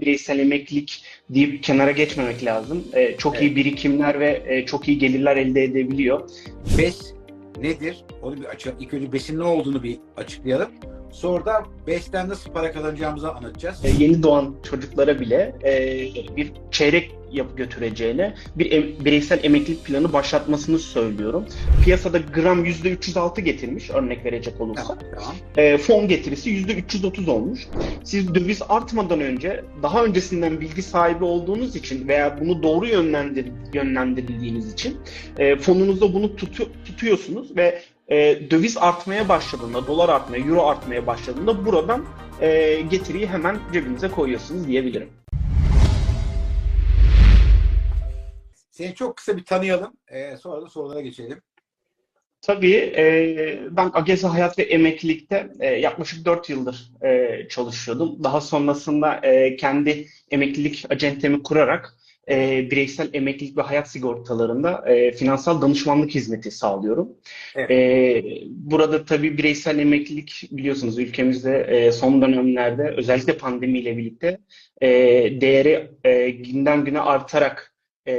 bireysel emeklilik deyip kenara geçmemek lazım. E, çok Evet. iyi birikimler ve e, çok iyi gelirler elde edebiliyor. BES nedir? Onu bir açalım. İlk önce BES'in ne olduğunu bir açıklayalım. Sonra da BES'ten nasıl para kazanacağımızı anlatacağız. E, yeni doğan çocuklara bile e, bir çeyrek yapı götüreceğine bir em- bireysel emeklilik planı başlatmasını söylüyorum. Piyasada gram %306 getirmiş örnek verecek olursak. Tamam. E, fon getirisi %330 olmuş. Siz döviz artmadan önce daha öncesinden bilgi sahibi olduğunuz için veya bunu doğru yönlendir, yönlendirildiğiniz için e, fonunuzda bunu tutu- tutuyorsunuz ve e, döviz artmaya başladığında, dolar artmaya, euro artmaya başladığında buradan e, getiriyi hemen cebinize koyuyorsunuz diyebilirim. Seni çok kısa bir tanıyalım. Ee, sonra da sorulara geçelim. Tabii e, ben Ageza Hayat ve Emeklilik'te e, yaklaşık 4 yıldır e, çalışıyordum. Daha sonrasında e, kendi emeklilik acentemi kurarak e, bireysel emeklilik ve hayat sigortalarında e, finansal danışmanlık hizmeti sağlıyorum. Evet. E, burada tabii bireysel emeklilik biliyorsunuz ülkemizde e, son dönemlerde özellikle pandemiyle birlikte e, değeri e, günden güne artarak e,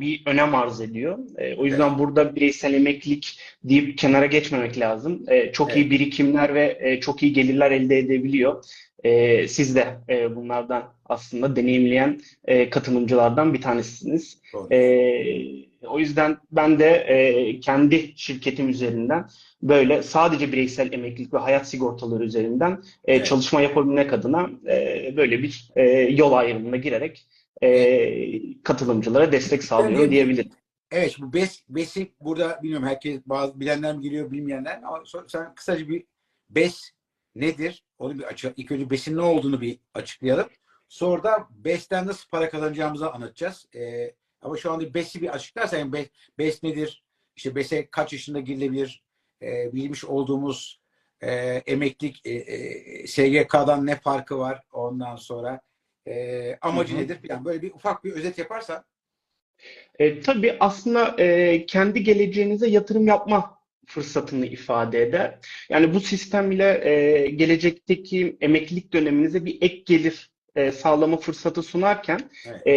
bir önem arz ediyor. E, o yüzden burada bireysel emeklilik deyip kenara geçmemek lazım. E, çok iyi Evet. birikimler ve e, çok iyi gelirler elde edebiliyor. E, siz de e, bunlardan aslında deneyimleyen e, katılımcılardan bir tanesiniz. Doğru. E, o yüzden ben de e, kendi şirketim üzerinden böyle sadece bireysel emeklilik ve hayat sigortaları üzerinden e, Evet. çalışma yapabilmek adına e, böyle bir e, yol ayrımına girerek e, katılımcılara destek sağlıyorum Evet. diyebilirim. Evet, bu BES, BES'i burada bilmiyorum herkes bazı bilenler mi geliyor bilmeyenler ama sen kısaca bir BES nedir? Onu bir açalım. İlk önce BES'in ne olduğunu bir açıklayalım. Sonra da BES'ten nasıl para kazanacağımızı anlatacağız. Ee, ama şu anda BES'i bir açıklarsan yani BES, BES nedir? İşte BES'e kaç yaşında girilebilir? Ee, bilmiş olduğumuz e, emeklilik e, e, SGK'dan ne farkı var ondan sonra e, amacı Hı hı. nedir? Yani böyle bir ufak bir özet yaparsan E, tabii aslında e, kendi geleceğinize yatırım yapma fırsatını ifade eder. Yani bu sistem ile e, gelecekteki emeklilik döneminize bir ek gelir e, sağlama fırsatı sunarken Evet. e,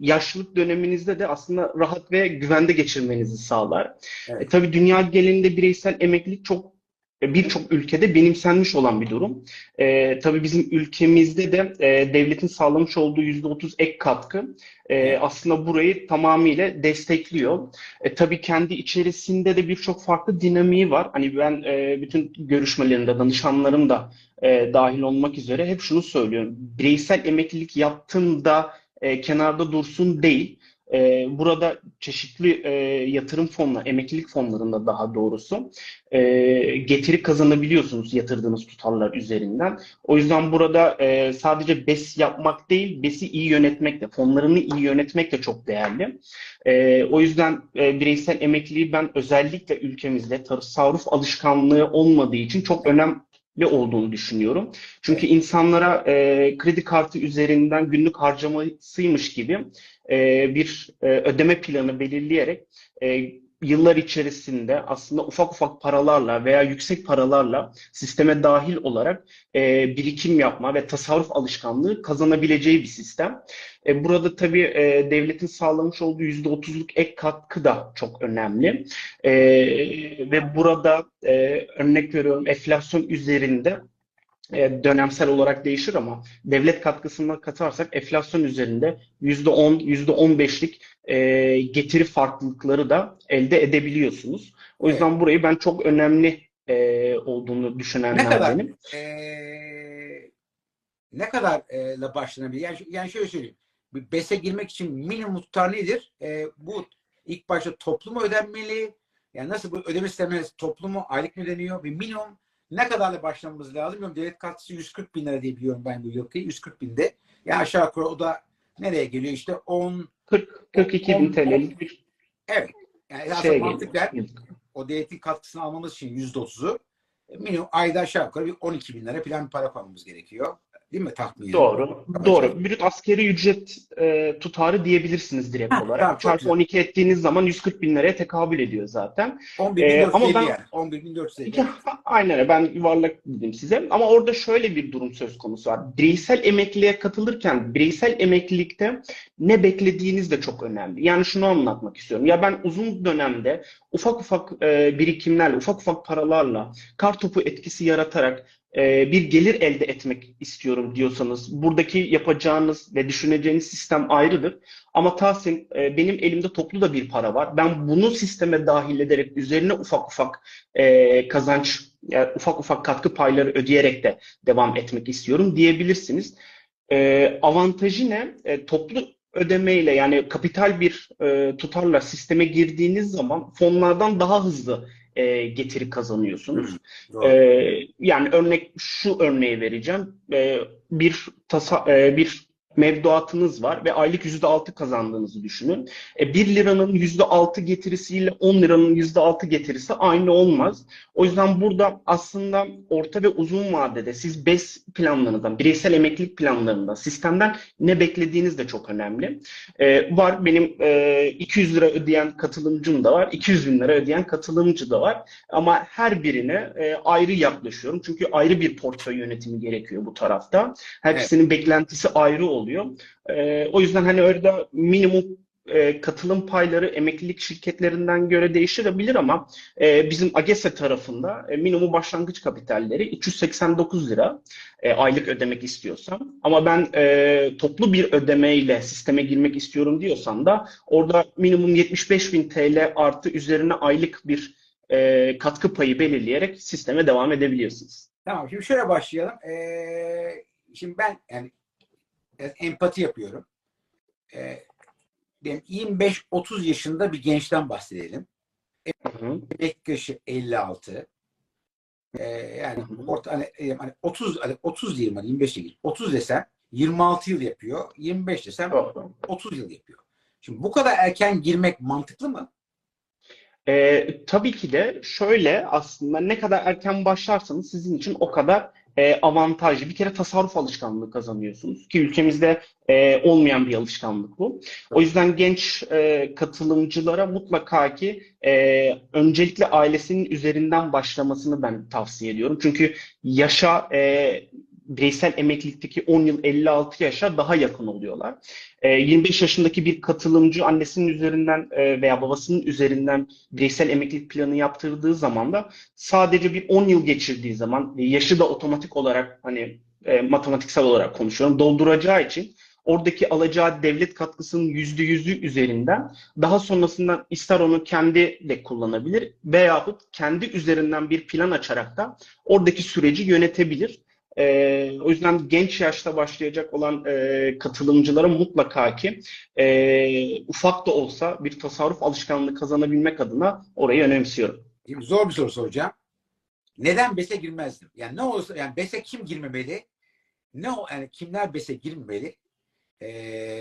yaşlılık döneminizde de aslında rahat ve güvende geçirmenizi sağlar. Evet. E, tabii dünya genelinde bireysel emeklilik çok e, birçok ülkede benimsenmiş olan bir durum. E, tabii bizim ülkemizde de e, devletin sağlamış olduğu %30 ek katkı e, aslında burayı tamamıyla destekliyor. E, tabii kendi içerisinde de birçok farklı dinamiği var. Hani ben e, bütün görüşmelerimde danışanlarım da e, dahil olmak üzere hep şunu söylüyorum. Bireysel emeklilik yaptım da e, kenarda dursun değil. E, burada çeşitli e, yatırım fonları, emeklilik fonlarında daha doğrusu e, getiri kazanabiliyorsunuz yatırdığınız tutarlar üzerinden. O yüzden burada e, sadece BES yapmak değil, BES'i iyi yönetmek de, fonlarını iyi yönetmek de çok değerli. E, o yüzden e, bireysel emekliliği ben özellikle ülkemizde tasarruf alışkanlığı olmadığı için çok önemli olduğunu düşünüyorum. Çünkü insanlara e, kredi kartı üzerinden günlük harcamasıymış gibi e, bir e, ödeme planı belirleyerek e, yıllar içerisinde aslında ufak ufak paralarla veya yüksek paralarla sisteme dahil olarak e, birikim yapma ve tasarruf alışkanlığı kazanabileceği bir sistem. E, burada tabii e, devletin sağlamış olduğu %30'luk ek katkı da çok önemli. E, ve burada e, örnek veriyorum enflasyon üzerinde dönemsel olarak değişir ama devlet katkısını katarsak enflasyon üzerinde %10, %15'lik e, getiri farklılıkları da elde edebiliyorsunuz. O yüzden burayı ben çok önemli e, olduğunu Ne düşünenlerdenim. kadar eee ne kadar eee, la başlanabilir? Yani, yani şöyle söyleyeyim. BES'e girmek için minimum tutar nedir? Eee, bu ilk başta toplu mu ödenmeli? Yani nasıl bu ödeme sistemi toplu mu aylık mı ödeniyor? Bir minimum ne kadarla başlamamız lazım? Bilmiyorum, devlet katkısı 140 bin lira diye biliyorum ben bu yılki. 140 binde. Ya aşağı yukarı o da nereye geliyor? İşte 10 40 42 bin TL'lik bir evet. Yani aslında şey mantıklar o devletin katkısını almamız için yüzde otuzu minimum ayda aşağı yukarı bir 12 bin lira bir para koymamız gerekiyor. Değil mi tahmin? Doğru. Kabaca. Doğru. Brüt askeri ücret e, tutarı diyebilirsiniz direkt Ha, olarak. tamam, Çarpı güzel. 12 ettiğiniz zaman 140 bin liraya tekabül ediyor zaten. 11.450 Ee, ama ben- yani. 11.450. Ya, aynen ben yuvarlak dedim size. Ama orada şöyle bir durum söz konusu var. Bireysel emekliliğe katılırken bireysel emeklilikte ne beklediğiniz de çok önemli. Yani şunu anlatmak istiyorum. Ya ben uzun dönemde ufak ufak e, birikimlerle, ufak ufak paralarla kartopu etkisi yaratarak e, bir gelir elde etmek istiyorum diyorsanız buradaki yapacağınız ve düşüneceğiniz sistem ayrıdır. Ama Tahsin e, benim elimde toplu da bir para var. Ben bunu sisteme dahil ederek üzerine ufak ufak e, kazanç, yani ufak ufak katkı payları ödeyerek de devam etmek istiyorum diyebilirsiniz. Avantajı ne? Toplu ödemeyle yani kapital bir tutarla sisteme girdiğiniz zaman fonlardan daha hızlı e, getiri kazanıyorsunuz. Ee, yani örnek şu örneği vereceğim. Ee, bir tasa, e, bir mevduatınız var ve aylık %6 kazandığınızı düşünün. E, 1 liranın %6 getirisiyle 10 liranın %6 getirisi aynı olmaz. O yüzden burada aslında orta ve uzun vadede siz BES planlarınızdan, bireysel emeklilik planlarından, sistemden ne beklediğiniz de çok önemli. E, var benim e, 200 lira ödeyen katılımcım da var, 200 bin lira ödeyen katılımcı da var. Ama her birine e, ayrı yaklaşıyorum. Çünkü ayrı bir portföy yönetimi gerekiyor bu tarafta. Hepsinin beklentisi ayrı oluyor. E, o yüzden hani orada minimum e, katılım payları emeklilik şirketlerinden göre değişebilir ama e, bizim AGESE tarafında e, minimum başlangıç kapitalleri 389 lira e, aylık ödemek istiyorsam. Ama ben e, toplu bir ödemeyle sisteme girmek istiyorum diyorsan da orada minimum 75 bin TL artı üzerine aylık bir e, katkı payı belirleyerek sisteme devam edebiliyorsunuz. Tamam şimdi şöyle başlayalım. Ee, şimdi ben yani empati yapıyorum. Ee, diyelim 25-30 yaşında bir gençten bahsedelim. Emekli yaşı 56. Ee, yani orta hani, e, hani 30 hani 30 diyelim hani 25 değil. 30 desem 26 yıl yapıyor. 25 desem Doğru. 30 yıl yapıyor. Şimdi bu kadar erken girmek mantıklı mı? E, tabii ki de şöyle aslında ne kadar erken başlarsanız sizin için o kadar e, avantajlı. Bir kere tasarruf alışkanlığı kazanıyorsunuz ki ülkemizde e, olmayan bir alışkanlık bu. O yüzden genç e, katılımcılara mutlaka ki e, öncelikle ailesinin üzerinden başlamasını ben tavsiye ediyorum. Çünkü yaşa e, bireysel emeklilikteki 10 yıl 56 yaşa daha yakın oluyorlar. E, 25 yaşındaki bir katılımcı annesinin üzerinden e, veya babasının üzerinden bireysel emeklilik planı yaptırdığı zaman da sadece bir 10 yıl geçirdiği zaman e, yaşı da otomatik olarak hani e, matematiksel olarak konuşuyorum dolduracağı için oradaki alacağı devlet katkısının yüzde yüzü üzerinden daha sonrasında ister onu kendi de kullanabilir veyahut kendi üzerinden bir plan açarak da oradaki süreci yönetebilir. E, o yüzden genç yaşta başlayacak olan e, katılımcılara mutlaka ki e, ufak da olsa bir tasarruf alışkanlığı kazanabilmek adına orayı önemsiyorum. Zor bir soru soracağım. Neden BES'e girmezdim? Yani ne olursa yani BES'e kim girmemeli? Ne o yani kimler BES'e girmemeli? Ee,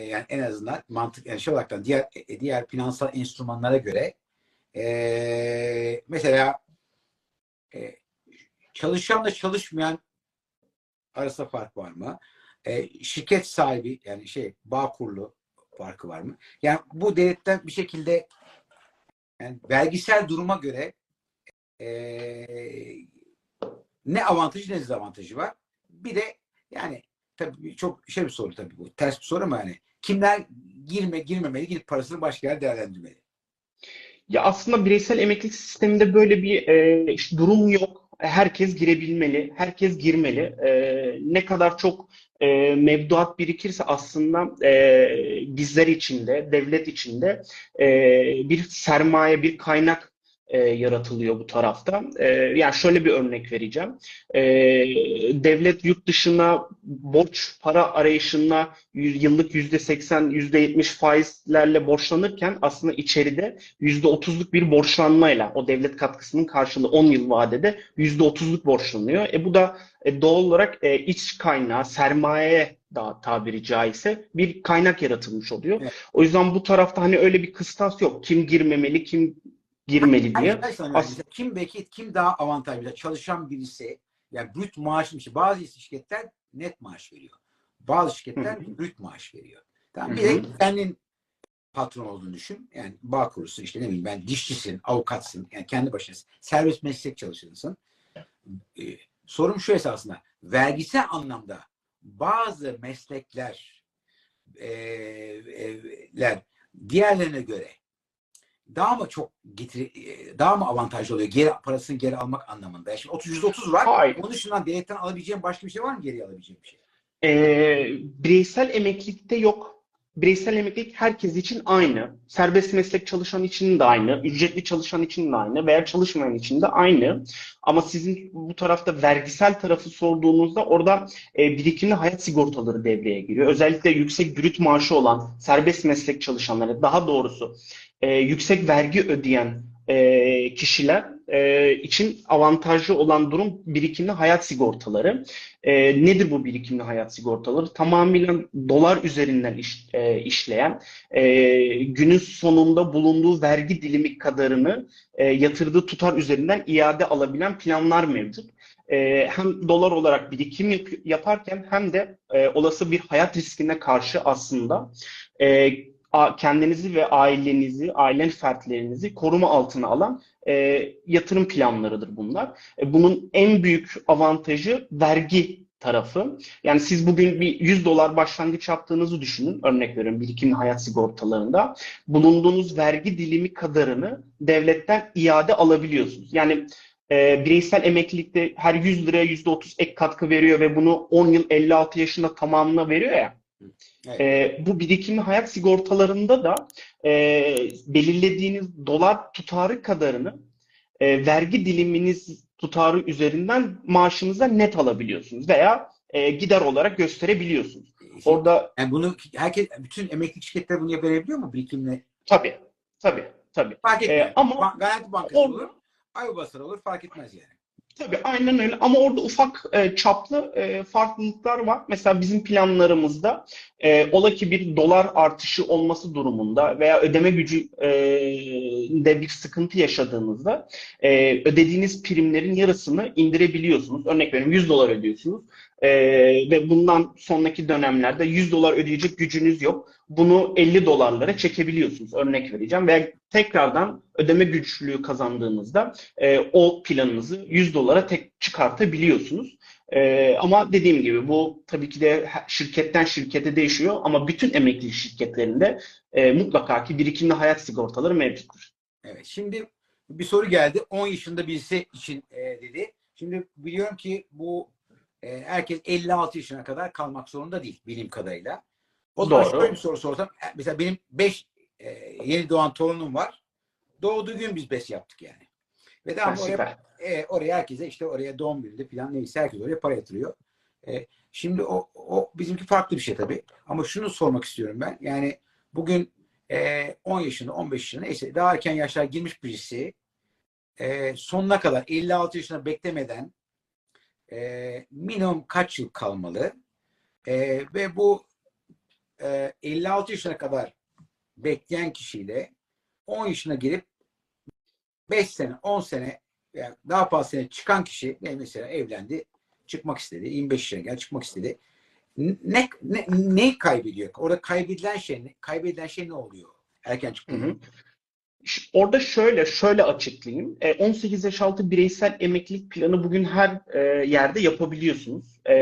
yani en azından mantık yani şey olarak diğer e, diğer finansal enstrümanlara göre ee, mesela e, çalışanla çalışmayan arasında fark var mı? E, şirket sahibi yani şey bağ kurulu farkı var mı? Yani bu devletten bir şekilde yani vergisel duruma göre e, ne avantajı ne dezavantajı var. Bir de yani tabii çok şey bir soru tabii bu. Ters bir soru ama yani kimler girme girmemeli gidip parasını başka yerde değerlendirmeli. Ya aslında bireysel emeklilik sisteminde böyle bir e, işte durum yok. Herkes girebilmeli, herkes girmeli. E, ne kadar çok e, mevduat birikirse aslında e, bizler için de, devlet için de e, bir sermaye, bir kaynak e, yaratılıyor bu tarafta. E, yani şöyle bir örnek vereceğim. E, devlet yurt dışına borç para arayışına yıllık yüzde seksen, yüzde yetmiş faizlerle borçlanırken aslında içeride yüzde otuzluk bir borçlanmayla o devlet katkısının karşılığı 10 yıl vadede yüzde otuzluk borçlanıyor. E bu da e, doğal olarak e, iç kaynağı, sermayeye daha tabiri caizse bir kaynak yaratılmış oluyor. Evet. O yüzden bu tarafta hani öyle bir kıstas yok. Kim girmemeli, kim girmeli diye. Yani ben sana As- mesela kim belki kim daha avantajlı? Çalışan birisi yani brüt şey. Bazı şirketler net maaş veriyor. Bazı şirketler Hı hı. brüt maaş veriyor. Tamam. Bir de kendin patron olduğunu düşün. Yani bağ kurusun işte ne bileyim ben dişçisin, avukatsın. Yani kendi başınasın. Serbest meslek çalışanısın. Ee, sorum şu esasında. Vergisel anlamda bazı meslekler e, e, ler diğerlerine göre daha mı çok getiri, e, daha mı avantajlı oluyor? Geri parasını geri almak anlamında. Yani Şimdi 30 %30 var. Hayır. Onun dışından devletten alabileceğim başka bir şey var mı? Geri alabileceğim bir şey. Ee, bireysel emeklilikte yok. Bireysel emeklilik herkes için aynı. Serbest meslek çalışan için de aynı. Ücretli çalışan için de aynı. Veya çalışmayan için de aynı. Ama sizin bu tarafta vergisel tarafı sorduğunuzda orada e, birikimli hayat sigortaları devreye giriyor. Özellikle yüksek brüt maaşı olan serbest meslek çalışanları, daha doğrusu e, yüksek vergi ödeyen e, kişiler e, için avantajlı olan durum birikimli hayat sigortaları. E, nedir bu birikimli hayat sigortaları? Tamamıyla dolar üzerinden iş- e, işleyen, e, günün sonunda bulunduğu vergi dilimi kadarını e, yatırdığı tutar üzerinden iade alabilen planlar mevcut. E, hem dolar olarak birikim yap- yaparken hem de e, olası bir hayat riskine karşı aslında e, kendinizi ve ailenizi, ailen fertlerinizi koruma altına alan e, yatırım planlarıdır bunlar. E, bunun en büyük avantajı vergi tarafı. Yani siz bugün bir 100 dolar başlangıç yaptığınızı düşünün. Örnek veriyorum birikimli hayat sigortalarında. Bulunduğunuz vergi dilimi kadarını devletten iade alabiliyorsunuz. Yani e, bireysel emeklilikte her 100 liraya %30 ek katkı veriyor ve bunu 10 yıl 56 yaşında tamamına veriyor ya. Evet. E, bu birikimli hayat sigortalarında da e, belirlediğiniz dolar tutarı kadarını e, vergi diliminiz tutarı üzerinden maaşınıza net alabiliyorsunuz veya e, gider olarak gösterebiliyorsunuz. Orada yani bunu herkes bütün emeklilik şirketleri bunu yapabiliyor mu birikimle? tabii, tabii, tabii. Fark etmez. Ee, ama- Garanti Bankası Or- olur, Aybasar olur fark etmez yani. Tabii aynen öyle ama orada ufak e, çaplı e, farklılıklar var. Mesela bizim planlarımızda e, ola ki bir dolar artışı olması durumunda veya ödeme gücü e, de bir sıkıntı yaşadığınızda e, ödediğiniz primlerin yarısını indirebiliyorsunuz. Örnek veriyorum 100 dolar ödüyorsunuz e, ve bundan sonraki dönemlerde 100 dolar ödeyecek gücünüz yok. Bunu 50 dolarlara çekebiliyorsunuz. Örnek vereceğim veya tekrardan ödeme güçlüğü kazandığınızda e, o planınızı 100 dolara tek çıkartabiliyorsunuz. E, ama dediğim gibi bu tabii ki de şirketten şirkete değişiyor ama bütün emeklilik şirketlerinde e, mutlaka ki birikimli hayat sigortaları mevcuttur. Evet. Şimdi bir soru geldi. 10 yaşında birisi için e, dedi. Şimdi biliyorum ki bu e, herkes 56 yaşına kadar kalmak zorunda değil bildiğim kadarıyla. O zaman Doğru. şöyle bir soru sorsam. e, Mesela benim 5 yeni doğan torunum var. Doğduğu gün biz bes yaptık yani. Ve daha Ha, oraya, e, oraya herkese işte oraya doğum gününde falan neyse herkes oraya para yatırıyor. E, şimdi o, o bizimki farklı bir şey tabii. Ama şunu sormak istiyorum ben. Yani bugün e, 10 yaşında 15 yaşında neyse daha erken yaşlar girmiş birisi e, sonuna kadar 56 yaşına beklemeden e, minimum kaç yıl kalmalı? E, ve bu e, 56 yaşına kadar bekleyen kişiyle 10 yaşına girip 5 sene, 10 sene yani daha fazla sene çıkan kişi mesela evlendi, çıkmak istedi, 25 yaşına geldi, çıkmak istedi. Ne, ne, ne kaybediyor? Orada kaybedilen şey ne? Kaybedilen şey ne oluyor? Erken. Ş- Orada şöyle şöyle açıklayayım. E, 18 yaş altı bireysel emeklilik planı bugün her e, yerde yapabiliyorsunuz. E,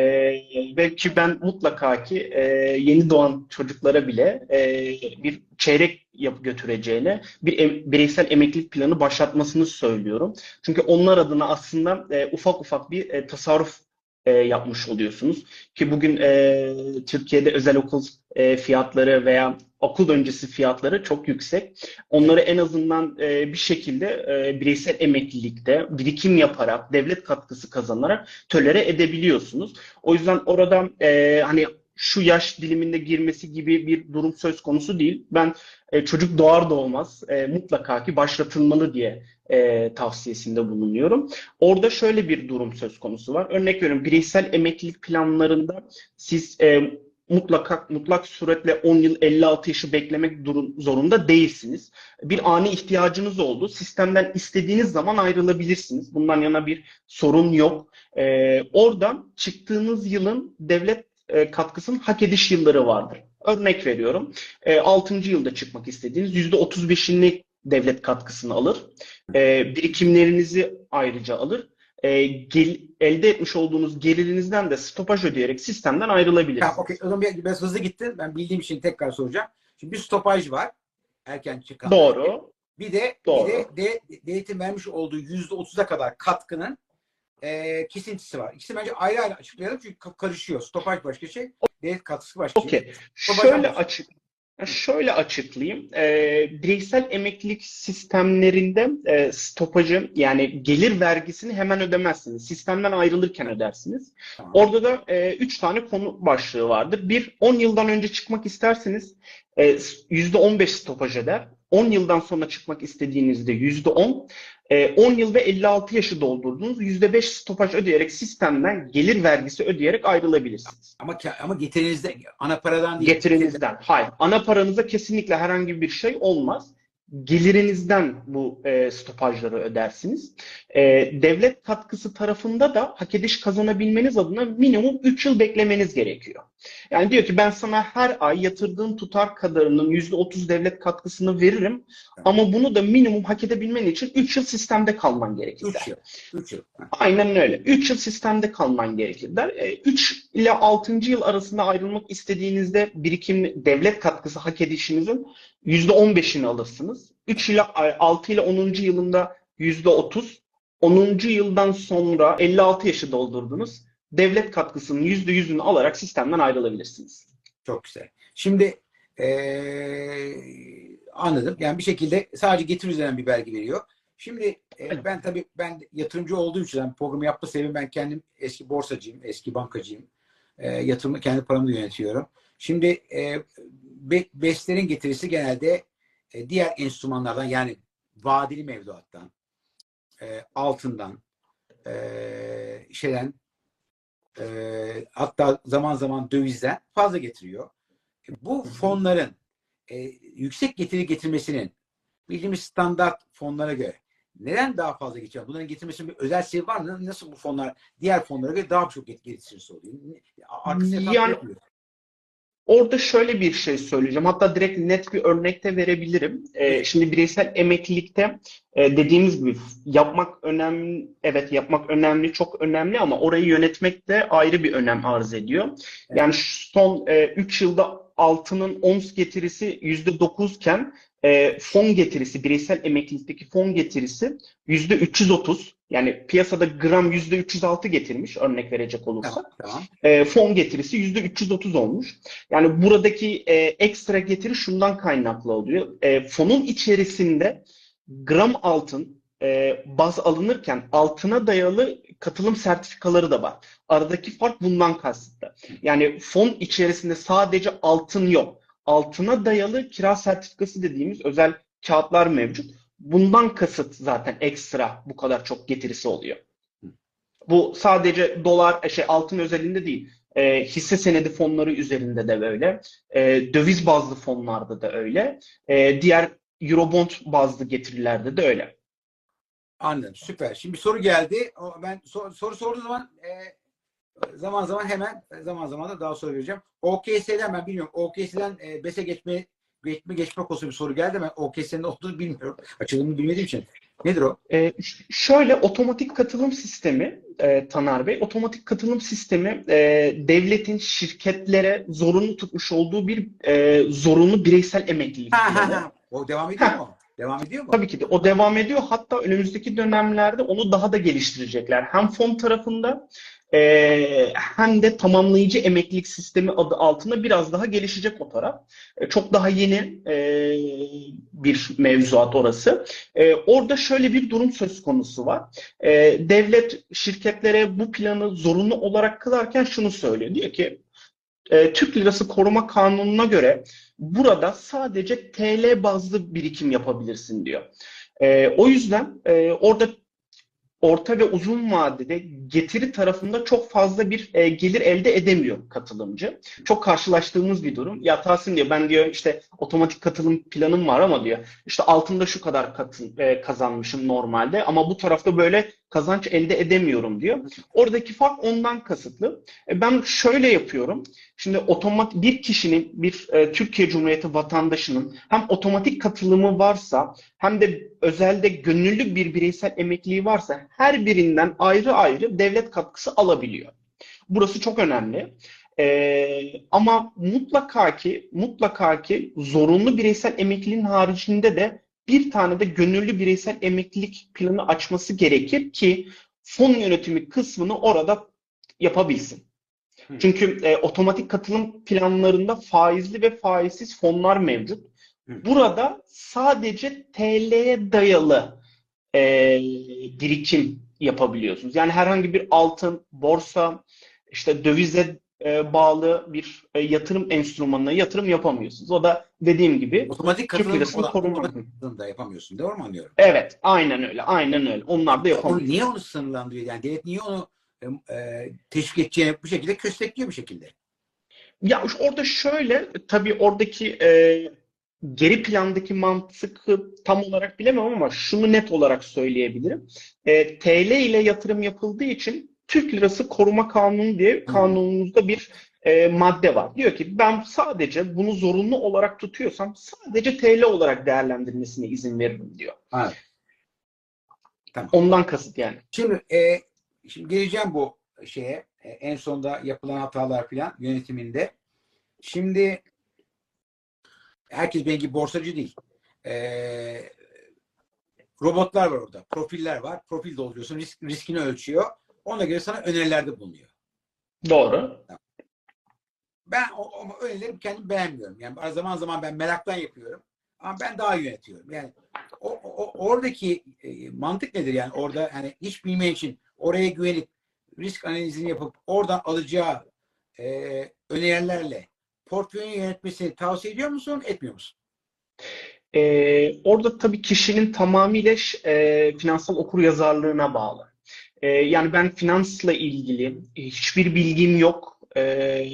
ve ki ben mutlaka ki e, yeni doğan çocuklara bile e, bir çeyrek yap götüreceğine bir bireysel emeklilik planı başlatmasını söylüyorum. Çünkü onlar adına aslında e, ufak ufak bir e, tasarruf e, yapmış oluyorsunuz. Ki bugün e, Türkiye'de özel okul e, fiyatları veya okul öncesi fiyatları çok yüksek. Onları en azından e, bir şekilde e, bireysel emeklilikte birikim yaparak, devlet katkısı kazanarak tolere edebiliyorsunuz. O yüzden orada e, hani şu yaş diliminde girmesi gibi bir durum söz konusu değil. Ben e, çocuk doğar doğmaz e, mutlaka ki başlatılmalı diye e, tavsiyesinde bulunuyorum. Orada şöyle bir durum söz konusu var. Örnek veriyorum bireysel emeklilik planlarında siz e, mutlaka mutlak suretle 10 yıl 56 yaşı beklemek durum, zorunda değilsiniz. Bir ani ihtiyacınız oldu. Sistemden istediğiniz zaman ayrılabilirsiniz. Bundan yana bir sorun yok. Ee, oradan çıktığınız yılın devlet e, katkısının hak ediş yılları vardır. Örnek veriyorum. E, 6. yılda çıkmak istediğiniz %35'ini devlet katkısını alır. E, birikimlerinizi ayrıca alır. E, gel, elde etmiş olduğunuz gelirinizden de stopaj ödeyerek sistemden ayrılabilirsiniz. Tamam, okey. O zaman bir- biraz hızlı gittin. Ben bildiğim için tekrar soracağım. Şimdi bir stopaj var. Erken çıkan. Doğru. Bir de Doğru. bir de, de devletin vermiş olduğu yüzde otuza kadar katkının e, kesintisi var. İkisi bence ayrı ayrı açıklayalım çünkü ka- karışıyor. Stopaj başka şey, devlet katkısı başka şey. Okey. Stopaj Şöyle anlaşıldı. açık şöyle açıklayayım. Ee, bireysel emeklilik sistemlerinde e, stopajı yani gelir vergisini hemen ödemezsiniz. Sistemden ayrılırken ödersiniz. Tamam. Orada da e, üç tane konu başlığı vardır. Bir, 10 yıldan önce çıkmak isterseniz e, %15 stopaj eder. 10 yıldan sonra çıkmak istediğinizde %10. E, 10 yıl ve 56 yaşı doldurdunuz. %5 stopaj ödeyerek sistemden gelir vergisi ödeyerek ayrılabilirsiniz. Ama ama getirinizde ana paradan değil. Getirinizden. Hayır. Ana paranıza kesinlikle herhangi bir şey olmaz. Gelirinizden bu e, stopajları ödersiniz. E, devlet katkısı tarafında da hak ediş kazanabilmeniz adına minimum 3 yıl beklemeniz gerekiyor. Yani diyor ki ben sana her ay yatırdığın tutar kadarının %30 devlet katkısını veririm ama bunu da minimum hak edebilmen için 3 yıl sistemde kalman gerekir. 3 yıl. 3 yıl. Ha. Aynen öyle. 3 yıl sistemde kalman gerekir der. 3 ile 6. yıl arasında ayrılmak istediğinizde birikim devlet katkısı hak edişinizin %15'ini alırsınız. 3 ile 6 ile 10. yılında %30. 10. yıldan sonra 56 yaşı doldurdunuz. Devlet katkısının %100'ünü alarak sistemden ayrılabilirsiniz. Çok güzel. Şimdi eee, anladım. Yani bir şekilde sadece getir üzerinden bir belge veriyor. Şimdi e, ben tabii ben yatırımcı olduğum için yani programı yapma sebebim ben kendim eski borsacıyım, eski bankacıyım. E, yatırımı kendi paramı yönetiyorum. Şimdi e, be, BES'lerin getirisi genelde e, diğer enstrümanlardan yani vadeli mevduattan, e, altından, e, şeyden, e, hatta zaman zaman dövizden fazla getiriyor. Bu fonların e, yüksek getiri getirmesinin bildiğimiz standart fonlara göre neden daha fazla getiriyor? Bunların getirmesinin bir özel sebebi var mı? Nasıl bu fonlar diğer fonlara göre daha çok get- getirisi oluyor? Arkasında yatan Yani- yapıyor? Orada şöyle bir şey söyleyeceğim. Hatta direkt net bir örnek de verebilirim. Ee, şimdi bireysel emeklilikte e, dediğimiz gibi yapmak önemli. Evet yapmak önemli, çok önemli ama orayı yönetmek de ayrı bir önem arz ediyor. Yani son 3 yılda altının ons getirisi %9 iken e, fon getirisi, bireysel emeklilikteki fon getirisi %330. Yani piyasada gram %306 getirmiş örnek verecek olursak Tamam, tamam. e, fon getirisi %330 olmuş. Yani buradaki e, ekstra getiri şundan kaynaklı oluyor. E, fonun içerisinde gram altın e, baz alınırken altına dayalı katılım sertifikaları da var. Aradaki fark bundan kastı. Yani fon içerisinde sadece altın yok. Altına dayalı kira sertifikası dediğimiz özel kağıtlar mevcut. Bundan kasıt zaten ekstra bu kadar çok getirisi oluyor. Bu sadece dolar, şey altın özelinde değil. E, hisse senedi fonları üzerinde de böyle. E, döviz bazlı fonlarda da öyle. E, diğer Eurobond bazlı getirilerde de öyle. Anladım. Süper. Şimdi bir soru geldi. O, ben sor, soru sorduğum zaman e, zaman zaman hemen zaman zaman da daha soru vereceğim. OKS'den ben bilmiyorum. OKS'den e, BES'e geçme geçme geçme konusunda bir soru geldi. Ben OKS'nin olduğunu bilmiyorum. Açılımını bilmediğim için. Nedir o? E, şöyle otomatik katılım sistemi e, Taner Bey, otomatik katılım sistemi e, devletin şirketlere zorunlu tutmuş olduğu bir e, zorunlu bireysel emeklilik Ha, ha, ha. O devam ediyor Ha. mu? Devam ediyor mu? Tabii ki de o devam ediyor. Hatta önümüzdeki dönemlerde onu daha da geliştirecekler. Hem fon tarafında e, hem de tamamlayıcı emeklilik sistemi adı altında biraz daha gelişecek o taraf. E, çok daha yeni e, bir mevzuat orası. E, orada şöyle bir durum söz konusu var. E, devlet şirketlere bu planı zorunlu olarak kılarken şunu söylüyor. Diyor ki e, Türk Lirası Koruma Kanunu'na göre burada sadece TL bazlı birikim yapabilirsin diyor. E, o yüzden e, orada orta ve uzun vadede getiri tarafında çok fazla bir e, gelir elde edemiyor katılımcı. Çok karşılaştığımız bir durum. Ya Tahsin diyor ben diyor işte otomatik katılım planım var ama diyor işte altında şu kadar katın, e, kazanmışım normalde ama bu tarafta böyle kazanç elde edemiyorum diyor. Oradaki fark ondan kasıtlı. E, ben şöyle yapıyorum. Şimdi otomatik bir kişinin bir e, Türkiye Cumhuriyeti vatandaşının hem otomatik katılımı varsa hem de özelde gönüllü bir bireysel emekliliği varsa her birinden ayrı ayrı devlet katkısı alabiliyor. Burası çok önemli. Ee, ama mutlaka ki mutlaka ki zorunlu bireysel emekliliğin haricinde de bir tane de gönüllü bireysel emeklilik planı açması gerekir ki fon yönetimi kısmını orada yapabilsin. Çünkü e, otomatik katılım planlarında faizli ve faizsiz fonlar mevcut. Burada sadece TL'ye dayalı e, birikim yapabiliyorsunuz. Yani herhangi bir altın, borsa, işte dövize e, bağlı bir e, yatırım enstrümanına yatırım yapamıyorsunuz. O da dediğim gibi Otomatik katılım lirasını olan koruma. otomatik katılım da yapamıyorsun. Doğru mu anlıyorum? Evet, aynen öyle, aynen öyle. Onlar da Onu, yapamıyor. niye onu sınırlandırıyor? Yani devlet niye onu e, e, teşvik edeceğini bu şekilde köstekliyor bir şekilde? Ya orada şöyle, tabii oradaki e, geri plandaki mantıkı tam olarak bilemem ama şunu net olarak söyleyebilirim. E, TL ile yatırım yapıldığı için Türk Lirası Koruma Kanunu diye kanunumuzda bir e, madde var. Diyor ki ben sadece bunu zorunlu olarak tutuyorsam sadece TL olarak değerlendirmesine izin veririm diyor. Evet. Tamam. Ondan kasıt yani. Şimdi, e, şimdi geleceğim bu şeye. E, en sonda yapılan hatalar falan yönetiminde. Şimdi herkes benim gibi borsacı değil. E, robotlar var orada. Profiller var. Profil dolduruyorsun. Risk, riskini ölçüyor. Ona göre sana önerilerde bulunuyor. Doğru. Ben o, o önerileri kendim beğenmiyorum. Yani zaman zaman ben meraktan yapıyorum. Ama ben daha iyi yönetiyorum. Yani o, o- oradaki e, mantık nedir yani orada hani hiç bilmeyen için oraya güvenip risk analizini yapıp oradan alacağı e, önerilerle portföyünü yönetmesini tavsiye ediyor musun, etmiyor musun? Ee, orada tabii kişinin tamamıyla e, finansal okuryazarlığına bağlı. Ee, yani ben finansla ilgili hiçbir bilgim yok, e,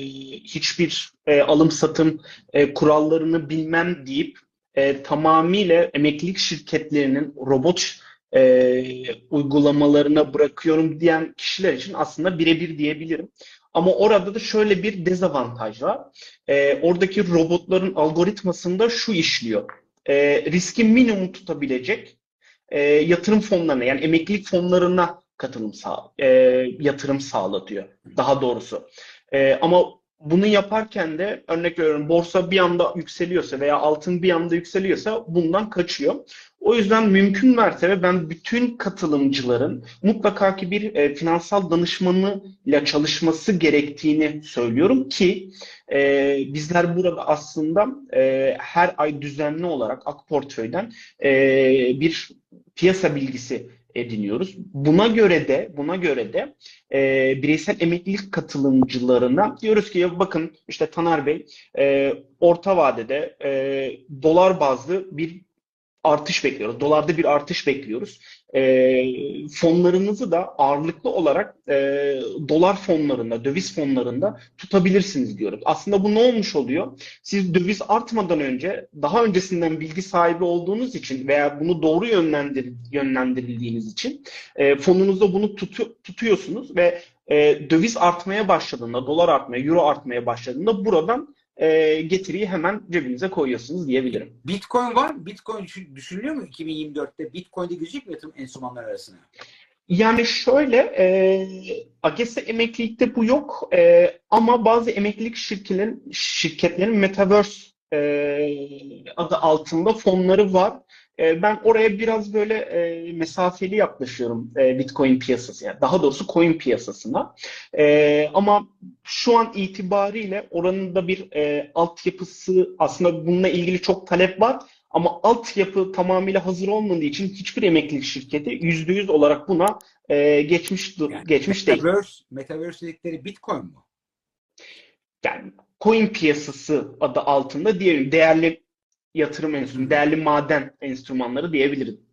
hiçbir e, alım satım e, kurallarını bilmem deyip e, tamamıyla emeklilik şirketlerinin robot e, uygulamalarına bırakıyorum diyen kişiler için aslında birebir diyebilirim. Ama orada da şöyle bir dezavantaj var. E, oradaki robotların algoritmasında şu işliyor e, riski minimum tutabilecek e, yatırım fonlarına yani emeklilik fonlarına katılım sağ, e, yatırım sağlatıyor daha doğrusu. E, ama bunu yaparken de örnek veriyorum borsa bir anda yükseliyorsa veya altın bir anda yükseliyorsa bundan kaçıyor. O yüzden mümkün mertebe ben bütün katılımcıların mutlaka ki bir e, finansal danışmanıyla çalışması gerektiğini söylüyorum ki e, bizler burada aslında e, her ay düzenli olarak Ak Portföy'den e, bir piyasa bilgisi ediniyoruz. Buna göre de buna göre de e, bireysel emeklilik katılımcılarına diyoruz ki ya bakın işte Taner Bey e, orta vadede e, dolar bazlı bir artış bekliyoruz. Dolarda bir artış bekliyoruz. E, fonlarınızı da ağırlıklı olarak e, dolar fonlarında, döviz fonlarında tutabilirsiniz diyoruz. Aslında bu ne olmuş oluyor? Siz döviz artmadan önce daha öncesinden bilgi sahibi olduğunuz için veya bunu doğru yönlendir, yönlendirildiğiniz için e, fonunuzda bunu tutu- tutuyorsunuz ve e, döviz artmaya başladığında, dolar artmaya, euro artmaya başladığında buradan e, getiriyi hemen cebinize koyuyorsunuz diyebilirim. Bitcoin var mı? Bitcoin düşün- düşünülüyor mu 2024'te? Bitcoin'de girecek mi yatırım enstrümanları arasına? Yani şöyle, e, AGES'e emeklilikte bu yok E, ama bazı emeklilik şirketlerin, şirketlerin Metaverse e, adı altında fonları var. E, ben oraya biraz böyle e, mesafeli yaklaşıyorum e, Bitcoin piyasası, yani daha doğrusu coin piyasasına. E, ama şu an itibariyle oranın da bir e, altyapısı aslında bununla ilgili çok talep var. Ama altyapı tamamıyla hazır olmadığı için hiçbir emeklilik şirketi %100 olarak buna e, geçmiş Yani geçmiş değil. Metaverse, Metaverse dedikleri Bitcoin mu? Yani coin piyasası adı altında diyelim değerli yatırım enstrümanı, değerli maden enstrümanları diyebilirim.